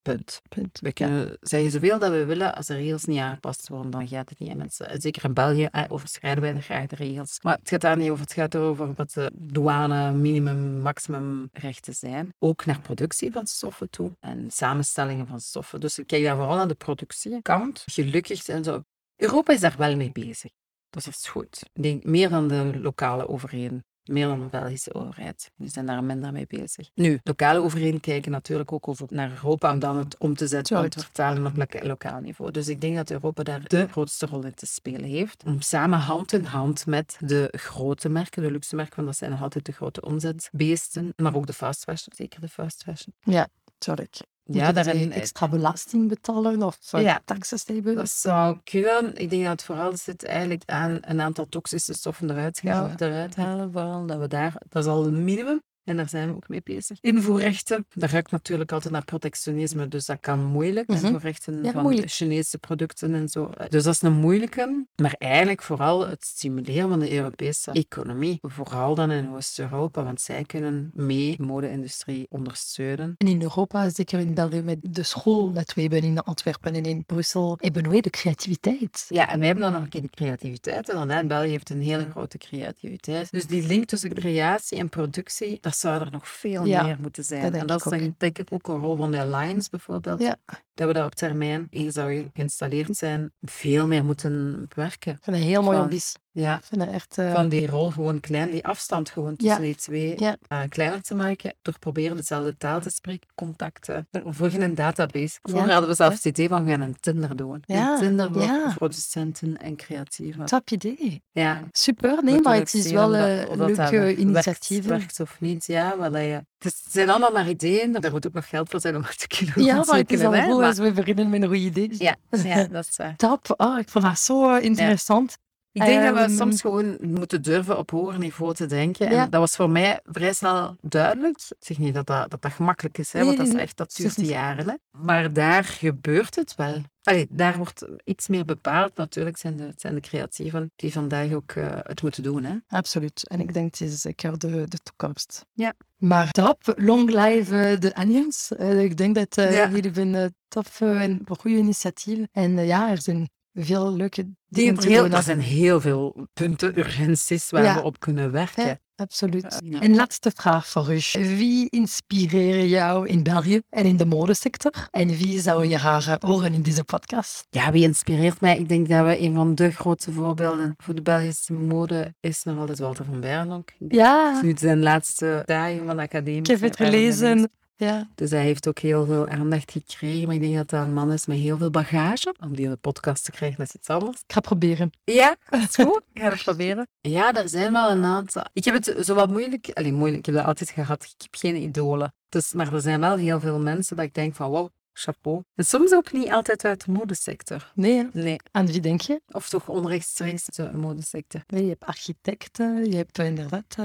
Punt. Punt. We kunnen zeggen zoveel dat we willen, als de regels niet aangepast worden, dan gaat het niet. En mensen, zeker in België eh, overschrijden wij graag de regels. Maar het gaat daar niet over. Het gaat erover wat de douane, minimum, maximum rechten zijn. Ook naar productie van stoffen toe en samenstellingen van stoffen. Dus ik kijk daar vooral naar de productiekant. Gelukkig zijn zo. Europa is daar wel mee bezig. Dat is goed. Ik denk meer dan de lokale overheden. Meer dan de Belgische overheid. Die zijn daar minder mee bezig. Nu, lokale overheden kijken natuurlijk ook over naar Europa om dan het om te zetten, om te vertalen op loka- lokaal niveau. Dus ik denk dat Europa daar de grootste rol in te spelen heeft. Om samen hand in hand met de grote merken, de luxe merken, want dat zijn nog altijd de grote omzetbeesten, maar ook de fast fashion, zeker de fast fashion. Ja, tuurlijk. Ja, daarin die extra belasting betalen of Ja. ja. taxes hebben? Dat zou kunnen. Ik denk dat het vooral zit eigenlijk aan een aantal toxische stoffen eruit, gaan, Ja. eruit halen. Vooral dat we daar, dat is al een minimum. En daar zijn we ook mee bezig. Invoerrechten, dat ruikt natuurlijk altijd naar protectionisme, dus dat kan moeilijk. Mhm. Invoerrechten Ja, van moeilijk. Chinese producten en zo. Dus dat is een moeilijke. Maar eigenlijk vooral het stimuleren van de Europese economie. Vooral dan in Oost-Europa, want zij kunnen mee de mode-industrie ondersteunen. En in Europa, zeker in België, met de school dat we hebben in Antwerpen en in Brussel, hebben wij de creativiteit. Ja, en wij hebben dan nog een keer de creativiteit. En dan, België heeft een hele grote creativiteit. Dus die link tussen creatie en productie, dat zou er nog veel Ja, meer moeten zijn. en dat is denk ik ook een rol van de Alliance bijvoorbeeld. Ja. Dat we daar op termijn, eens dat we geïnstalleerd zijn, veel meer moeten werken. Ik vind dat heel mooi Van- ambitie. Ja, vind dat echt... eh, van die rol gewoon klein, die afstand gewoon tussen die twee Ja. eh, kleiner te maken. Door proberen dezelfde taal te spreken, contacten. Volgen een database. Vroeger Ja. hadden we zelfs het idee van we gaan een Tinder doen. Ja, Een Tinder voor ja. producenten en creatieven. Top idee. Ja, Super, nee, maar het is wel eh, een daar leuke initiatief. Werkt of niet, ja. Wel, dat je... Het, zijn allemaal maar ideeën. Daar moet ook nog geld voor zijn om het te kunnen Ja, maar het is al maar- we beginnen met een goed idee. Ja, ja, dat is waar. [LAUGHS] Top, oh, ik vond dat zo interessant. Ik denk dat we Ehm, soms gewoon moeten durven op hoger niveau te denken. Ja. En dat was voor mij vrij snel duidelijk. Ik zeg niet dat dat, dat, dat gemakkelijk is, hè, Nee, want dat, is echt, dat duurt jaren. Hè. Maar daar gebeurt het wel. Allee, daar wordt iets meer bepaald. Natuurlijk zijn de, het zijn de creatieven die vandaag ook eh, het moeten doen. Hè. Absoluut. En ik denk het is zeker de, de toekomst. Ja. Maar top, long live eh, de Alliance. Eh, ik denk dat Ja. jullie een uh, tof eh, en goede initiatief. En ja, er zijn veel leuke dingen te heel, doen. er zijn heel veel punten, urgenties waar Ja. we op kunnen werken. Ja, absoluut. Ja. En laatste vraag voor u. Wie inspireert jou in België en in de modesector? En wie zou je graag eh, horen in deze podcast? Ja, wie inspireert mij? Ik denk dat we een van de grootste voorbeelden voor de Belgische mode is nog altijd Walter van Beirendonck. Ja, Nu zijn laatste dagen van de academie. ik heb het gelezen. Ja, Dus hij heeft ook heel veel aandacht gekregen. Maar ik denk dat dat een man is met heel veel bagage. Om die in de podcast te krijgen, dat is iets anders. ik ga proberen. Ja, dat is goed. [LAUGHS] Ik ga het proberen. Ja, er zijn wel een aantal. Ik heb het zo wat moeilijk... Allee, moeilijk. Ik heb dat altijd gehad. Ik heb geen idolen. Dus, maar er zijn wel heel veel mensen dat ik denk van... Wow, chapeau. En soms ook niet altijd uit de modesector. Nee, hè? Nee. aan wie denk je? Of toch onrechtstreeks uit de modesector. Nee, je hebt architecten, je hebt eh, inderdaad...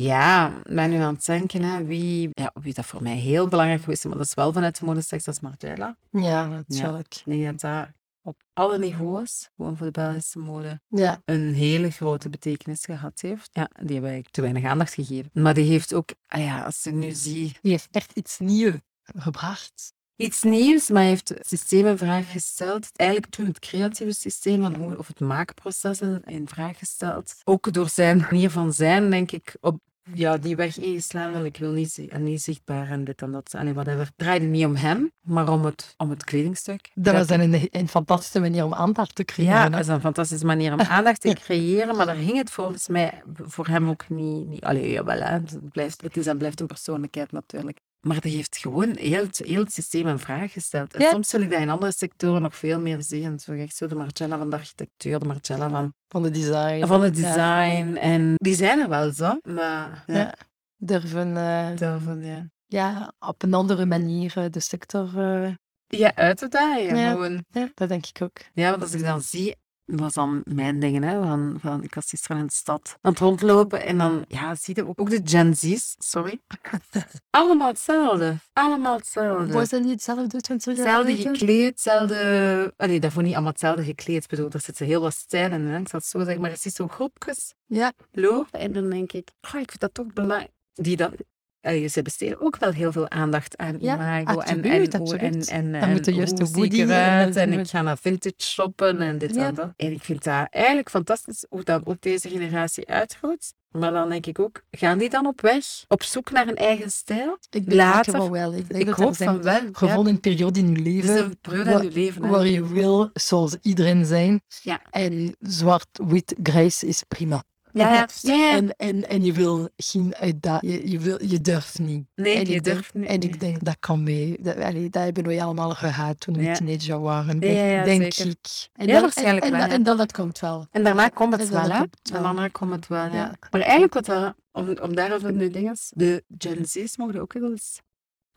Ja, ik ben nu aan het denken, hè, wie, ja, wie dat voor mij heel belangrijk is, maar dat is wel vanuit de modesector, dat is Margiela. ja, natuurlijk. Ik denk dat daar op alle niveaus, gewoon voor de Belgische mode, Ja. een hele grote betekenis gehad heeft. Ja, die hebben eigenlijk te weinig aandacht gegeven. Maar die heeft ook, ah ja, als je nu ziet, Die heeft echt iets nieuws gebracht. iets nieuws, maar heeft het systeem in vraag gesteld. Eigenlijk toen het creatieve systeem of het maakproces in, in vraag gesteld. Ook door zijn manier van zijn, denk ik, op ja, die weg ingeslaan van ik wil niet, en niet zichtbaar en dit en dat. Allee, whatever. Het draaide niet om hem, maar om het, om het kledingstuk. Dat was een, een fantastische manier om aandacht te creëren. Ja, dat is een fantastische manier om aandacht te [LAUGHS] creëren, maar daar ging het volgens mij voor hem ook niet... niet allee, jawel, hè, het, blijft, het is en blijft een persoonlijkheid natuurlijk. Maar die heeft gewoon heel het, heel het systeem in vraag gesteld. En Ja. soms wil ik dat in andere sectoren nog veel meer zien. Zo echt zo de Marcella van de architectuur, de Marcella van, Van de design. van het Ja. design. En die zijn er wel zo, maar... Ja, Ja. Durven eh, daarvan, ja. ja, op een andere manier eh, de sector... eh, ja, uit te dagen. Gewoon. ja, dat denk ik ook. Ja, want als ik dan zie, dat was dan mijn dingen, hè, van, van, ik was gisteren in de stad aan het rondlopen en dan, ja, zie je ook, ook de Gen Z's, sorry. [LAUGHS] Allemaal hetzelfde. Allemaal hetzelfde. Was dat niet hetzelfde 20 jaar Hetzelfde gekleed, hetzelfde... Allee, daarvoor niet allemaal hetzelfde gekleed. Ik bedoel, er zitten heel wat stijlen in, hè. ik zal het zo zeggen, maar het is zo groepjes Ja, lopen en dan denk ik, oh, ik vind dat toch belangrijk. Die dat allee, ze besteden ook wel heel veel aandacht aan Ja, imago. En, en, en, en, En en met de juiste zie ik woody en eruit en ik ga naar vintage shoppen en dit Ja. en dat. En ik vind dat eigenlijk fantastisch hoe dat ook deze generatie uitgroeit. Maar dan denk ik ook, gaan die dan op weg? Op zoek naar een eigen stijl? Ik denk Later. wel wel. Ik, denk Ik dat hoop zijn van wel. gewoon een periode in je Het leven een periode in waar- je leven. hè. waar je wil zoals iedereen zijn. Ja. En zwart-wit grijs is prima. Ja, ja. En, en, en je wil geen uitdaging. Je, je, wil, je durft niet. Nee, en je durft denk, niet. En ik denk, dat kan mee. Dat, allee, dat hebben wij allemaal gehad toen we Ja. teenager waren. Ja, denk zeker. ik. En Ja, dan- waarschijnlijk en, wel, En, dan dat komt wel. En daarna komt het wel, hè? daarna komt het wel, ja. Maar eigenlijk, wat dat, om, om daarover nu dingen, de Gen Z's mogen ook wel eens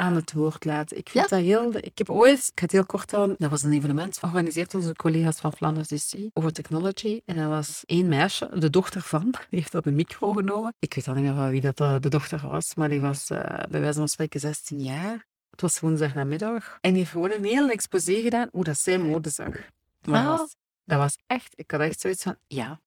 aan het woord laten. Ik vind Ja. dat heel... Ik heb ooit, ik ga het heel kort houden, dat was een evenement georganiseerd door onze collega's van Flanders DC over technology. En dat was één meisje, de dochter van, [LAUGHS] die heeft op een micro genomen. Ik weet al niet meer van wie dat eh, de dochter was, maar die was eh, bij wijze van spreken 16 jaar. Het was woensdag namiddag. En die heeft gewoon een hele exposé gedaan hoe dat zij mode zag. Maar dat Ah. was, dat was echt... Ik had echt zoiets van, ja,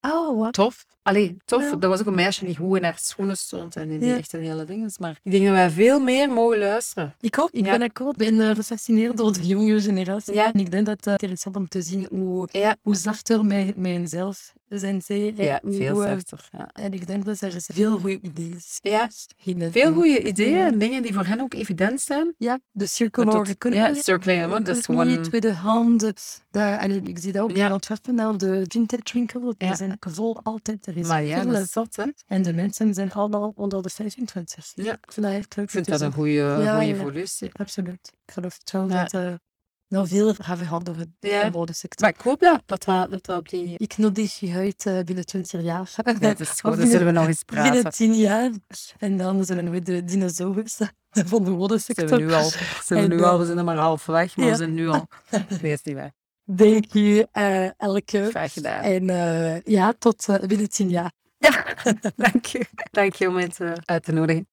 Oh, wat? tof. Allee, tof. Ja. Dat was ook een meisje die goed in haar schoenen stond en die Ja. echt een hele ding is. Maar ik denk dat wij veel meer mogen luisteren. Ik ook. Ik Ja. ben akkoord. Ik ben eh, gefascineerd door de jonge generatie. Ja. En ik denk dat het interessant om te zien hoe, hoe zachter met, met henzelf zijn zij. En ja veel eh, zachter. Ja. En ik denk dat er veel goede ideeën Ja, veel goede ideeën dingen die voor hen ook evident zijn. Ja, de tot- economy. Ja, circulaire, want dat is Economie, gewoon... tweedehand. het- Daar, en ik zie dat ook Ja. in Antwerpen, de vintage winkel. Ja. Er zijn vol altijd. Er is Maar ja, veel, dat is zot, hè. En de mensen zijn allemaal onder de 25. Ja. Ik vind dat echt leuk. Ik vind dat een goede, goede evolutie. Absoluut. Ik geloof het wel dat er nog veel gaan veranderen Ja. in de modesector. Maar ik hoop dat, dat, we, dat we op die... Ik nodig je uit eh, binnen 20 jaar. Ja, dat is goed, [LAUGHS] dan binnen- zullen we nog eens Binnen praten. 10 jaar. En dan zijn we de dinosaurus van [LAUGHS] de modesector. Zijn we nu al, [LAUGHS] zijn we nu al, we zijn er maar halfweg, maar Ja. we zijn nu al... Nee, is niet waar. Denk je eh, elke. Graag gedaan. En eh, ja, tot binnen 10 jaar. Ja, dank je. Dank je om het uit te nodigen.